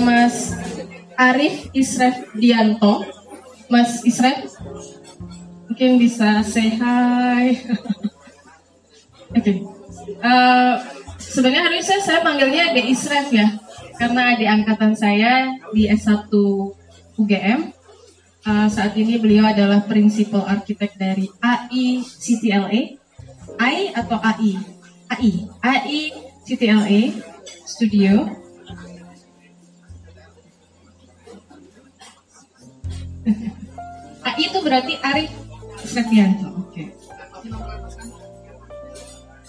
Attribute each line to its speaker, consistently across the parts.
Speaker 1: Mas Arif Isref Dianto. Mas Isref, mungkin bisa say hi. Oke. okay. Uh, sebenarnya harusnya saya panggilnya De Isref ya, karena di angkatan saya di S1 UGM. Uh, saat ini beliau adalah prinsipal arsitek dari AI CTLA. AI atau AI? AI. AI CTLA Studio. AI itu berarti Arif Srevianto. Oke. Okay.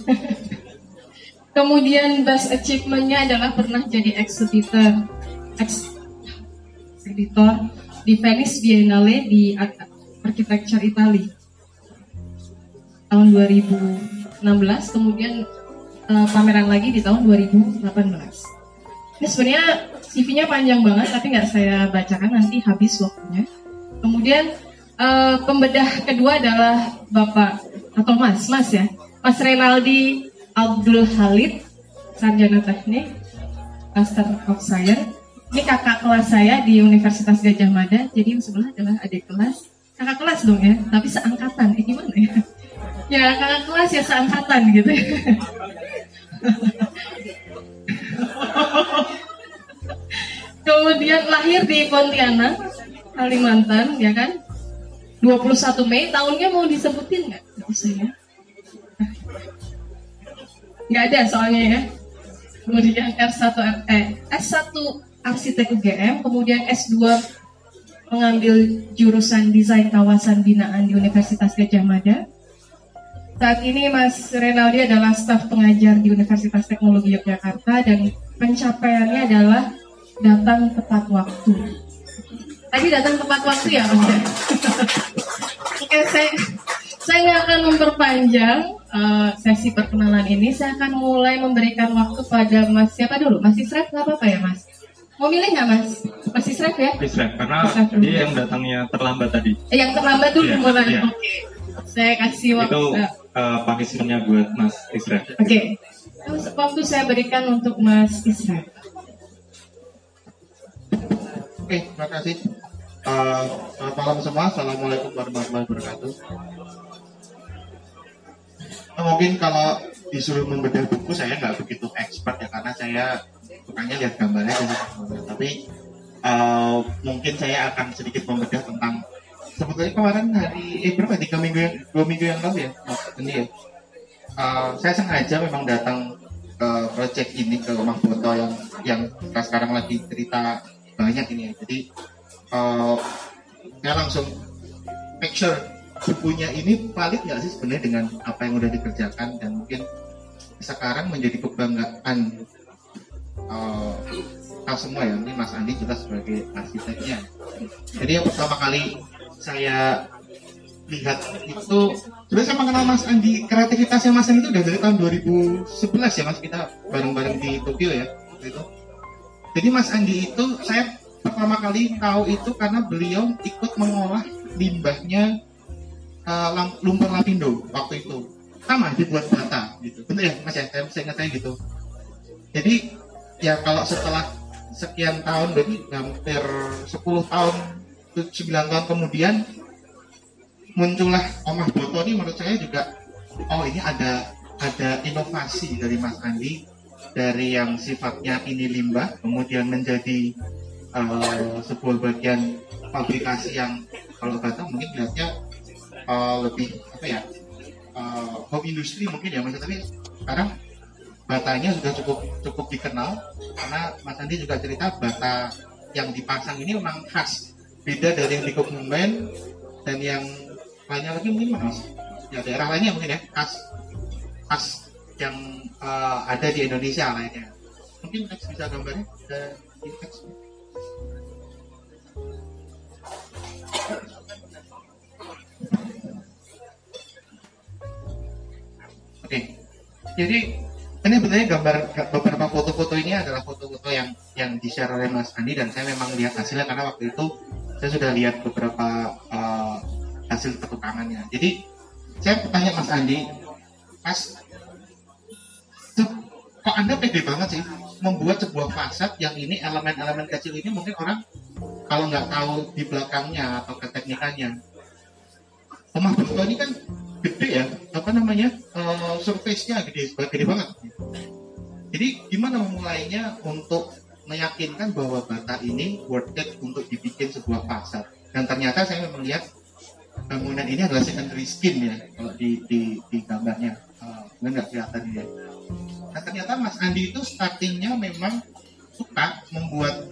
Speaker 1: Kemudian best achievementnya adalah pernah jadi exhibitor, ex, editor di Venice Biennale di Architecture Italy tahun 2016 kemudian uh, pameran lagi di tahun 2018 ini sebenarnya CV-nya panjang banget tapi nggak saya bacakan nanti habis waktunya kemudian uh, pembedah kedua adalah Bapak atau Mas Mas ya Mas Renaldi Abdul Halid sarjana teknik Master of Science ini kakak kelas saya di Universitas Gajah Mada, jadi yang sebelah adalah adik kelas. Kakak kelas dong ya, tapi seangkatan. Eh gimana ya? Ya kakak kelas ya seangkatan gitu ya. Kemudian lahir di Pontianak, Kalimantan, ya kan? 21 Mei, tahunnya mau disebutin nggak? Nggak usah ya. Nggak ada soalnya ya. Kemudian R1, eh, S1 arsitek UGM, kemudian S2 mengambil jurusan desain kawasan binaan di Universitas Gajah Mada. Saat ini Mas Renaldi adalah staf pengajar di Universitas Teknologi Yogyakarta dan pencapaiannya adalah datang tepat waktu. Tadi datang tepat waktu ya Mas? Oke, saya saya nggak akan memperpanjang uh, sesi perkenalan ini. Saya akan mulai memberikan waktu pada Mas siapa dulu? Mas Isret, nggak apa-apa ya Mas? Mau milih nggak mas? Mas Israf ya?
Speaker 2: Israf, karena dia yang datangnya terlambat tadi.
Speaker 1: Eh, yang terlambat dulu yeah, mulai. Yeah. Oke. Okay. Saya kasih waktu.
Speaker 2: Itu uh, punishmentnya buat Mas Israf.
Speaker 1: Oke. Okay. Waktu saya berikan untuk Mas Israf.
Speaker 3: Oke, okay, terima kasih. Uh, selamat malam semua. Assalamualaikum warahmatullahi wabarakatuh. Nah, mungkin kalau disuruh membedah buku saya nggak begitu expert ya karena saya sukanya lihat gambarnya tapi uh, mungkin saya akan sedikit membedah tentang sebetulnya kemarin hari eh berapa tiga minggu yang dua minggu yang lalu ya ini ya uh, saya sengaja memang datang ke project ini ke rumah foto yang yang sekarang lagi cerita banyak ini ya jadi uh, langsung make sure bukunya ini valid nggak sih sebenarnya dengan apa yang udah dikerjakan dan mungkin sekarang menjadi kebanggaan uh, semua ya. Ini Mas Andi juga sebagai arsiteknya. Jadi yang pertama kali saya lihat itu sebenarnya saya mengenal Mas Andi kreativitasnya Mas Andi itu udah dari tahun 2011 ya Mas. Kita bareng-bareng di Tokyo ya itu. Jadi Mas Andi itu saya pertama kali tahu itu karena beliau ikut mengolah limbahnya uh, lumpur lapindo waktu itu. Sama dibuat bata gitu. Bener ya Mas ya? Saya, saya ingat saya gitu. Jadi ya kalau setelah sekian tahun berarti hampir 10 tahun 9 tahun kemudian muncullah Omah Boto ini menurut saya juga oh ini ada ada inovasi dari Mas Andi dari yang sifatnya ini limbah kemudian menjadi uh, sebuah bagian fabrikasi yang kalau kata mungkin lihatnya uh, lebih apa ya uh, home industry mungkin ya mas tapi sekarang batanya sudah cukup cukup dikenal karena Mas Andi juga cerita bata yang dipasang ini memang khas beda dari yang di Kebumen dan yang lainnya lagi mungkin mas? Ya daerah lainnya mungkin ya khas khas yang uh, ada di Indonesia lainnya. Mungkin bisa gambarnya di teks Oke, jadi ini sebenarnya gambar beberapa foto-foto ini adalah foto-foto yang yang di share oleh Mas Andi dan saya memang lihat hasilnya karena waktu itu saya sudah lihat beberapa uh, hasil ketukangannya. Jadi saya bertanya Mas Andi, Mas, kok Anda pede banget sih membuat sebuah fasad yang ini elemen-elemen kecil ini mungkin orang kalau nggak tahu di belakangnya atau keteknikannya rumah batu ini kan gede ya apa namanya uh, surface-nya gede gede banget. Jadi gimana memulainya untuk meyakinkan bahwa bata ini worth it untuk dibikin sebuah fasad? Dan ternyata saya melihat bangunan ini adalah secondary skin ya kalau di di, di gambarnya. Uh, nggak kelihatan ya Nah ternyata Mas Andi itu startingnya memang suka membuat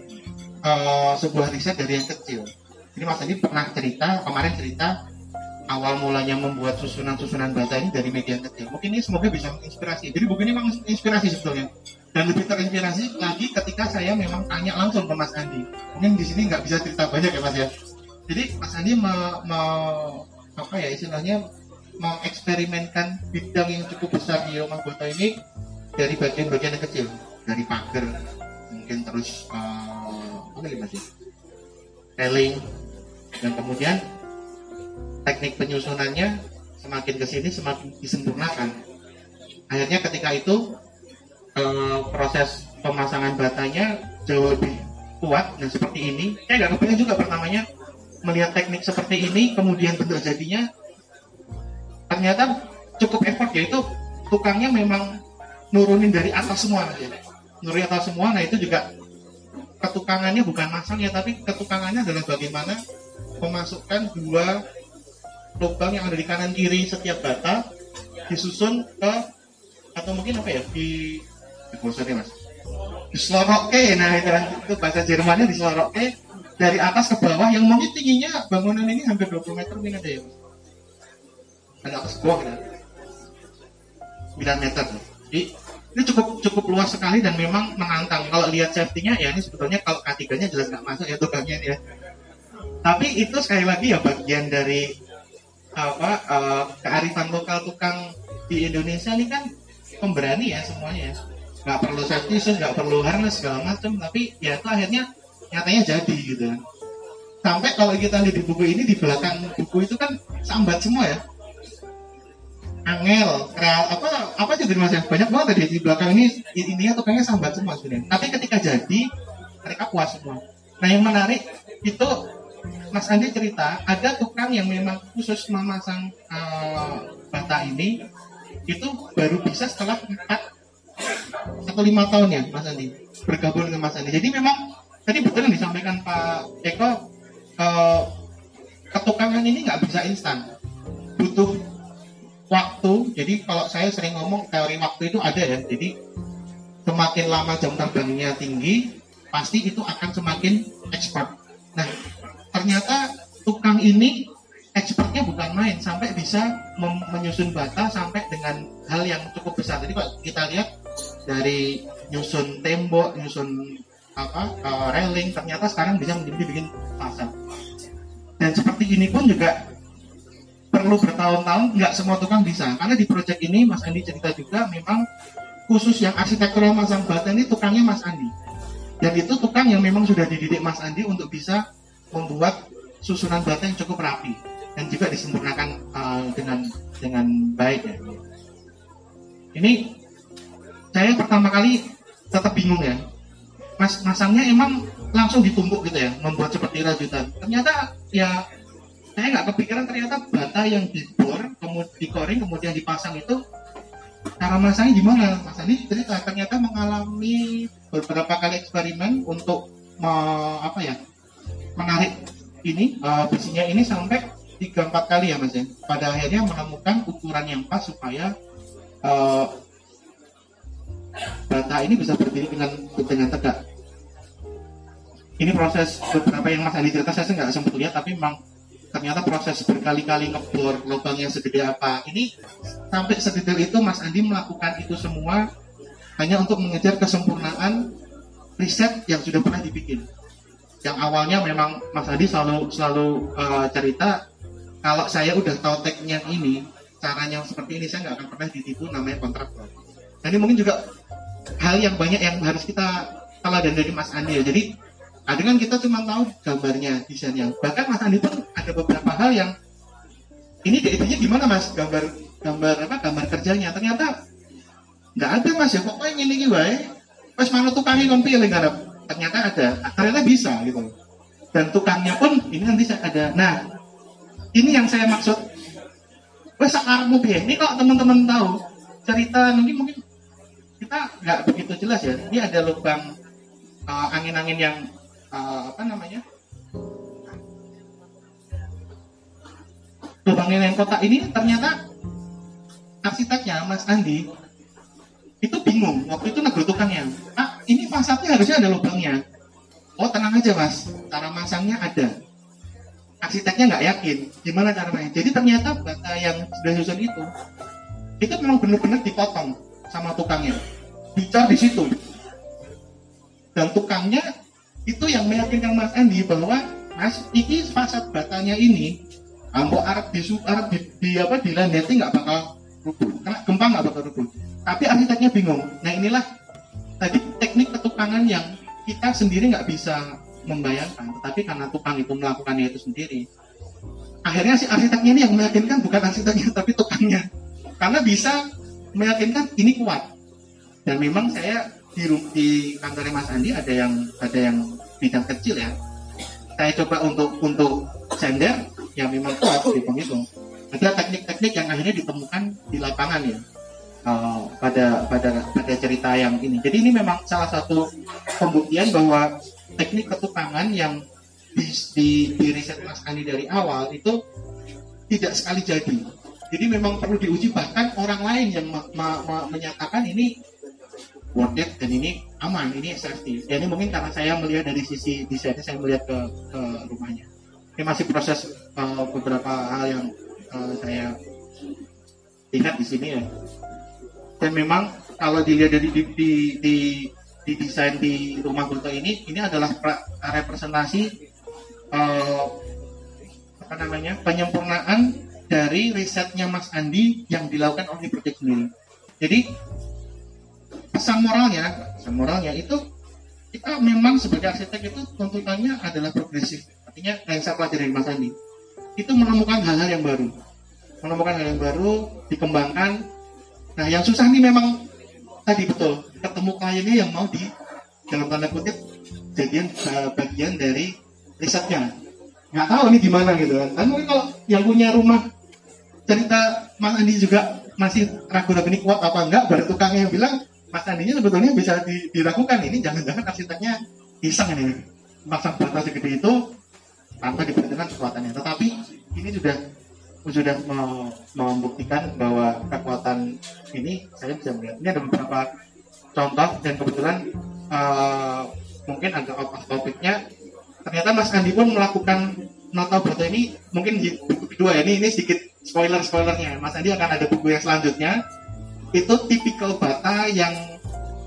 Speaker 3: uh, sebuah riset dari yang kecil. Jadi Mas Andi pernah cerita, kemarin cerita awal mulanya membuat susunan-susunan bata ini dari media kecil. Mungkin ini semoga bisa menginspirasi. Jadi buku ini memang inspirasi sebetulnya. Dan lebih terinspirasi lagi ketika saya memang tanya langsung ke Mas Andi. Mungkin di sini nggak bisa cerita banyak ya Mas ya. Jadi Mas Andi mau me, apa ya istilahnya mengeksperimenkan bidang yang cukup besar di rumah bata ini dari bagian-bagian yang kecil. Dari pagar mungkin terus uh, apa lagi railing dan kemudian teknik penyusunannya semakin ke sini semakin disempurnakan. Akhirnya ketika itu uh, proses pemasangan batanya jauh lebih kuat. Dan seperti ini. Saya nggak kebayang juga pertamanya melihat teknik seperti ini kemudian bentuk jadinya. Ternyata cukup effort yaitu tukangnya memang nurunin dari atas semua ya. nurunin atas semua nah itu juga ketukangannya bukan masang ya tapi ketukangannya adalah bagaimana memasukkan dua lubang yang ada di kanan kiri setiap bata disusun ke atau mungkin apa ya di di mas? Di seloroke nah itu, itu bahasa Jermannya di seloroke dari atas ke bawah. Yang mungkin tingginya bangunan ini hampir 20 meter mungkin ada ya ada atas bawah kan 9 meter jadi ini cukup cukup luas sekali dan memang menantang. Kalau lihat safety-nya ya ini sebetulnya kalau K3-nya jelas nggak masuk ya tukangnya ya. Tapi itu sekali lagi ya bagian dari apa uh, kearifan lokal tukang di Indonesia ini kan pemberani ya semuanya ya. Nggak perlu safety shoes, nggak perlu harness segala macam, tapi ya itu akhirnya nyatanya jadi gitu. Sampai kalau kita lihat di buku ini di belakang buku itu kan sambat semua ya angel, kreal, apa apa jadi mas ya banyak banget tadi di belakang ini intinya tukangnya sambat semua sebenarnya. Tapi ketika jadi mereka puas semua. Nah yang menarik itu Mas Andi cerita ada tukang yang memang khusus memasang uh, bata ini itu baru bisa setelah empat atau lima tahun ya Mas Andi bergabung dengan Mas Andi. Jadi memang tadi betul yang disampaikan Pak Eko uh, ketukangan ini nggak bisa instan butuh waktu jadi kalau saya sering ngomong teori waktu itu ada ya. Jadi semakin lama jam terbangnya tinggi pasti itu akan semakin expert. Nah ternyata tukang ini expertnya bukan main sampai bisa menyusun bata sampai dengan hal yang cukup besar. Jadi kalau kita lihat dari nyusun tembok nyusun apa uh, railing ternyata sekarang bisa menjadi bikin pasar. Dan seperti ini pun juga perlu bertahun-tahun nggak semua tukang bisa karena di proyek ini Mas Andi cerita juga memang khusus yang arsitektural masang bata ini tukangnya Mas Andi dan itu tukang yang memang sudah dididik Mas Andi untuk bisa membuat susunan bata yang cukup rapi dan juga disempurnakan uh, dengan dengan baik ya. Ini saya pertama kali tetap bingung ya. Mas masangnya emang langsung ditumpuk gitu ya, membuat seperti rajutan. Ternyata ya saya nggak kepikiran ternyata bata yang dibor kemudian dikoring kemudian dipasang itu cara masangnya gimana? Mas Andi cerita ternyata mengalami beberapa kali eksperimen untuk me, apa ya menarik ini uh, besinya ini sampai tiga empat kali ya Mas ya. Pada akhirnya menemukan ukuran yang pas supaya uh, bata ini bisa berdiri dengan dengan tegak. Ini proses beberapa yang Mas Andi cerita saya nggak sempat lihat tapi memang ternyata proses berkali-kali ngebor lubang yang segede apa. Ini sampai sedetail itu Mas Andi melakukan itu semua hanya untuk mengejar kesempurnaan riset yang sudah pernah dibikin. Yang awalnya memang Mas Andi selalu selalu uh, cerita kalau saya udah tahu teknik ini caranya seperti ini saya nggak akan pernah ditipu namanya kontraktor. Nah ini mungkin juga hal yang banyak yang harus kita teladan dari Mas Andi ya. Jadi Kadang kan kita cuma tahu gambarnya, desainnya. Bahkan Mas Andi pun ada beberapa hal yang ini ide gimana Mas? Gambar gambar apa? Gambar kerjanya. Ternyata nggak ada Mas ya. Pokoknya ini nih wae. Wes mana tukangnya kon pilih ngarep. Ternyata ada, ternyata bisa gitu. Dan tukangnya pun ini nanti ada. Nah, ini yang saya maksud. Wes piye? Ini kalau teman-teman tahu cerita mungkin mungkin kita nggak begitu jelas ya. Ini ada lubang uh, angin-angin yang uh, apa namanya? Lubang kotak ini ternyata arsiteknya Mas Andi itu bingung. Waktu itu negur tukangnya ah ini fasadnya harusnya ada lubangnya. Oh tenang aja mas. Cara masangnya ada. Arsiteknya nggak yakin gimana caranya. Jadi ternyata bata yang sudah susun itu itu memang benar-benar dipotong sama tukangnya. Dicor di situ. Dan tukangnya itu yang meyakinkan Mas Andi bahwa Mas ini fasad batanya ini ambo Arab di Arab di, di apa di landeti nggak bakal rubuh kena gempa nggak bakal rubuh tapi arsiteknya bingung. Nah inilah tadi teknik ketukangan yang kita sendiri nggak bisa membayangkan. Tetapi karena tukang itu melakukannya itu sendiri akhirnya si arsiteknya ini yang meyakinkan bukan arsiteknya tapi tukangnya. Karena bisa meyakinkan ini kuat dan memang saya di, di kantor Mas Andi ada yang ada yang bidang kecil ya saya coba untuk untuk sender yang memang kuat di itu ada teknik-teknik yang akhirnya ditemukan di lapangan ya uh, pada pada pada cerita yang ini. Jadi ini memang salah satu pembuktian bahwa teknik ketukangan yang di, di, di riset Mas Andi dari awal itu tidak sekali jadi. Jadi memang perlu diuji bahkan orang lain yang ma, ma, ma, menyatakan ini worth dan ini aman, ini safety. Dan ini mungkin karena saya melihat dari sisi desainnya, saya melihat ke, ke rumahnya. Ini masih proses uh, beberapa hal yang uh, saya lihat di sini ya. Dan memang kalau dilihat dari di, di, di, di desain di rumah Gunto ini, ini adalah representasi uh, apa namanya penyempurnaan dari risetnya Mas Andi yang dilakukan oleh proyek sendiri. Jadi pesan moralnya, pesan moralnya itu kita memang sebagai arsitek itu tuntutannya adalah progresif. Artinya yang saya pelajari dari Mas Andi. Itu menemukan hal-hal yang baru. Menemukan hal yang baru dikembangkan. Nah yang susah nih memang tadi betul. Ketemu kliennya yang mau di dalam tanda kutip jadian bagian dari risetnya. Nggak tahu ini gimana gitu kan. Kan mungkin kalau yang punya rumah cerita Mas Andi juga masih ragu-ragu ini kuat apa enggak baru tukangnya yang bilang Mas Andinya sebetulnya bisa diragukan ini jangan-jangan arsiteknya iseng ini masang bata segede itu tanpa diperhitungkan kekuatannya. Tetapi ini sudah sudah membuktikan bahwa kekuatan ini saya bisa melihat. Ini ada beberapa contoh dan kebetulan uh, mungkin agak out of topicnya. Ternyata Mas Andi pun melakukan nota bata ini mungkin di buku kedua ya. Ini ini sedikit spoiler spoilernya. Mas Andi akan ada buku yang selanjutnya. Itu tipikal bata yang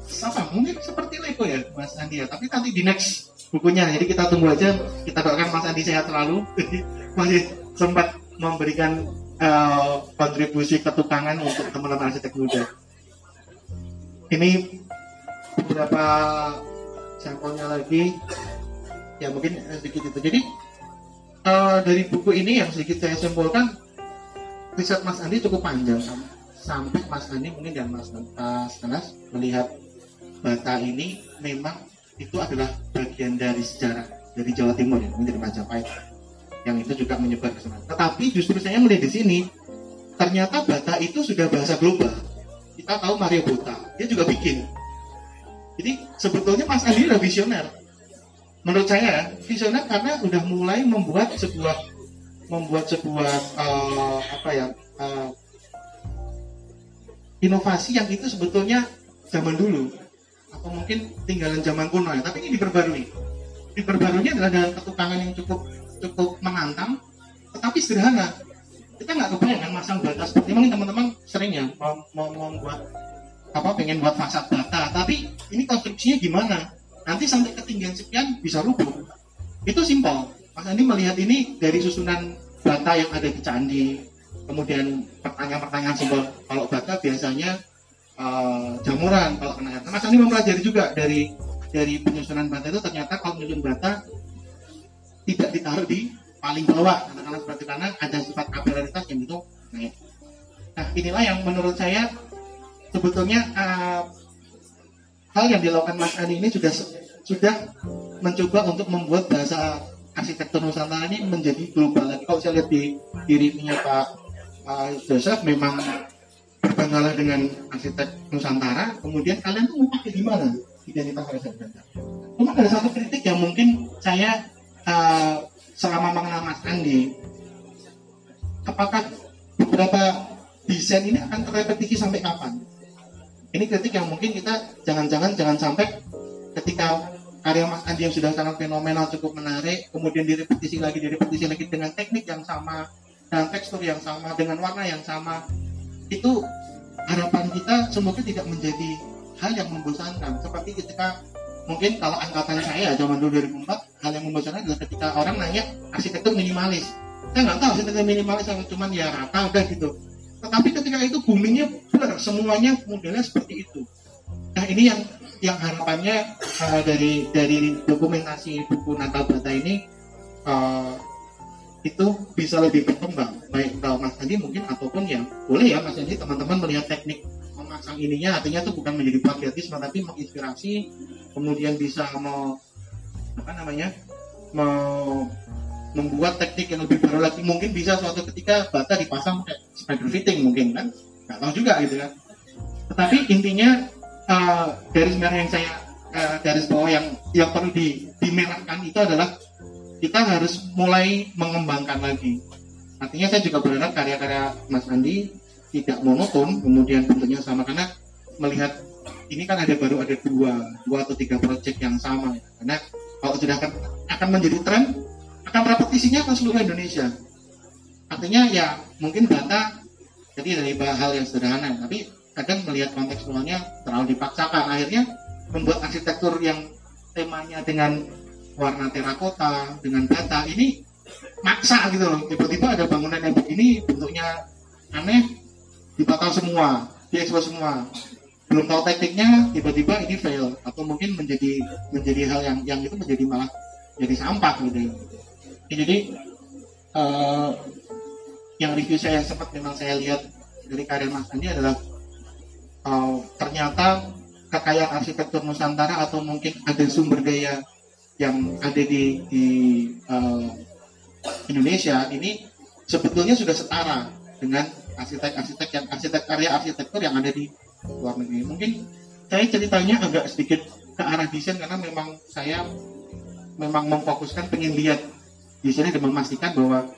Speaker 3: apa mungkin seperti Lego ya Mas Andi ya. Tapi nanti di next bukunya. Jadi kita tunggu aja. Kita doakan Mas Andi sehat selalu. Masih sempat memberikan uh, kontribusi ketukangan untuk teman-teman arsitek muda. Ini beberapa sampelnya lagi. Ya mungkin sedikit itu. Jadi uh, dari buku ini yang sedikit saya simpulkan riset Mas Andi cukup panjang sampai Mas Andi mungkin dan Mas Tenas melihat bata ini memang itu adalah bagian dari sejarah dari Jawa Timur ya, dari Majapahit. Yang itu juga menyebar ke sana. Tetapi justru saya melihat di sini, ternyata Bata itu sudah bahasa global. Kita tahu Mario Bota, dia juga bikin. Jadi sebetulnya Mas Andi udah visioner. Menurut saya visioner karena udah mulai membuat sebuah membuat sebuah uh, apa ya uh, inovasi yang itu sebetulnya zaman dulu. Atau mungkin tinggalan zaman kuno ya. Tapi ini diperbarui. Diperbarui adalah dengan ketukangan yang cukup cukup menantang tetapi sederhana. Kita nggak kebayang kan masang bata seperti mungkin teman-teman sering ya mau, mau, mau buat apa pengen buat fasad bata. Tapi ini konstruksinya gimana? Nanti sampai ketinggian sekian bisa rubuh. Itu simpel. Mas Andi melihat ini dari susunan bata yang ada di candi kemudian pertanyaan-pertanyaan simpel kalau bata biasanya uh, jamuran kalau kena air. Mas Andi mempelajari juga dari dari penyusunan bata itu ternyata kalau menyusun bata tidak ditaruh di paling bawah karena seperti karena ada sifat kapilaritas yang itu naik. Nah inilah yang menurut saya sebetulnya uh, hal yang dilakukan Mas Andi ini juga sudah mencoba untuk membuat bahasa arsitektur Nusantara ini menjadi global lagi. Kalau saya lihat di dirinya Pak uh, Joseph memang berbanggalah dengan arsitek Nusantara, kemudian kalian tuh mau pakai di mana identitas arsitek Cuma ada satu kritik yang mungkin saya uh, selama mengenal Mas Andi, apakah beberapa desain ini akan terrepetisi sampai kapan? Ini kritik yang mungkin kita jangan-jangan jangan sampai ketika karya Mas Andi yang sudah sangat fenomenal cukup menarik kemudian direpetisi lagi direpetisi lagi dengan teknik yang sama dengan tekstur yang sama dengan warna yang sama. Itu harapan kita semoga tidak menjadi hal yang membosankan. Seperti ketika mungkin kalau angkatan saya zaman dulu 2004 hal yang membosankan adalah ketika orang nanya arsitektur minimalis. Saya nggak tahu arsitektur minimalis atau cuman ya rata udah gitu. Tetapi ketika itu boomingnya benar semuanya modelnya seperti itu. Nah ini yang yang harapannya uh, dari dari dokumentasi buku Natal Bata ini uh, itu bisa lebih berkembang. Baik kalau Mas Andi mungkin ataupun yang boleh ya Mas Andi teman-teman melihat teknik memasang ininya artinya itu bukan menjadi plagiatisme tapi menginspirasi kemudian bisa mau apa namanya mau membuat teknik yang lebih baru lagi. Mungkin bisa suatu ketika bata dipasang kayak spider fitting mungkin kan? Nggak tahu juga gitu kan tetapi intinya uh, garis merah yang saya uh, garis bawah yang yang perlu di, dimerahkan itu adalah kita harus mulai mengembangkan lagi. Artinya saya juga berharap karya-karya Mas Andi tidak monoton, kemudian bentuknya sama karena melihat ini kan ada baru ada dua, dua atau tiga proyek yang sama. Karena kalau sudah akan akan menjadi tren, akan repetisinya ke seluruh Indonesia. Artinya ya mungkin data jadi dari hal yang sederhana, tapi kadang melihat kontekstualnya terlalu dipaksakan akhirnya membuat arsitektur yang temanya dengan warna terakota dengan bata. Ini maksa gitu loh. Tiba-tiba ada bangunan yang begini bentuknya aneh dibatal semua diekspos semua. Belum tahu tekniknya tiba-tiba ini fail. Atau mungkin menjadi menjadi hal yang yang itu menjadi malah jadi sampah gitu. Ya, jadi uh, yang review saya sempat memang saya lihat dari karya Mas Andi adalah uh, ternyata kekayaan arsitektur Nusantara atau mungkin ada sumber daya yang ada di, di uh, Indonesia ini sebetulnya sudah setara dengan arsitek-arsitek yang arsitek karya arsitektur yang ada di luar negeri. Mungkin saya ceritanya agak sedikit ke arah desain karena memang saya memang memfokuskan pengen lihat di sini dan memastikan bahwa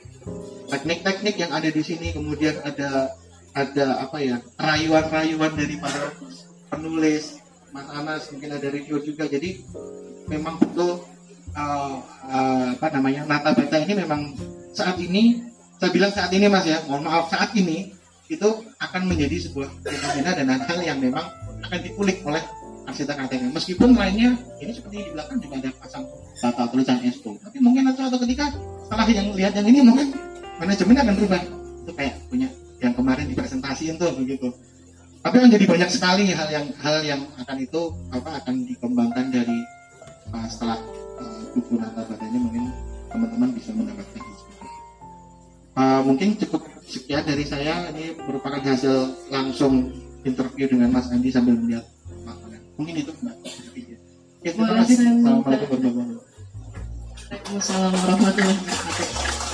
Speaker 3: teknik-teknik yang ada di sini kemudian ada ada apa ya rayuan-rayuan dari para penulis Mas Anas mungkin ada review juga jadi memang betul uh, apa namanya Nata Beta ini memang saat ini saya bilang saat ini Mas ya mohon maaf saat ini itu akan menjadi sebuah fenomena dan hal yang memang akan dikulik oleh arsitek-arsitek meskipun lainnya ini seperti di belakang juga ada pasang data tulisan Expo tapi mungkin nanti suatu ketika setelah yang lihat yang ini mungkin manajemen akan berubah. Itu kayak punya yang kemarin dipresentasikan tuh begitu. Tapi kan jadi banyak sekali hal yang hal yang akan itu apa akan dikembangkan dari uh, setelah uh, buku Nata ini mungkin teman-teman bisa mendapatkan uh, mungkin cukup sekian dari saya ini merupakan hasil langsung interview dengan Mas Andi sambil melihat makanan. Mungkin itu Mbak.
Speaker 1: Ya, terima kasih. Assalamualaikum warahmatullahi wabarakatuh.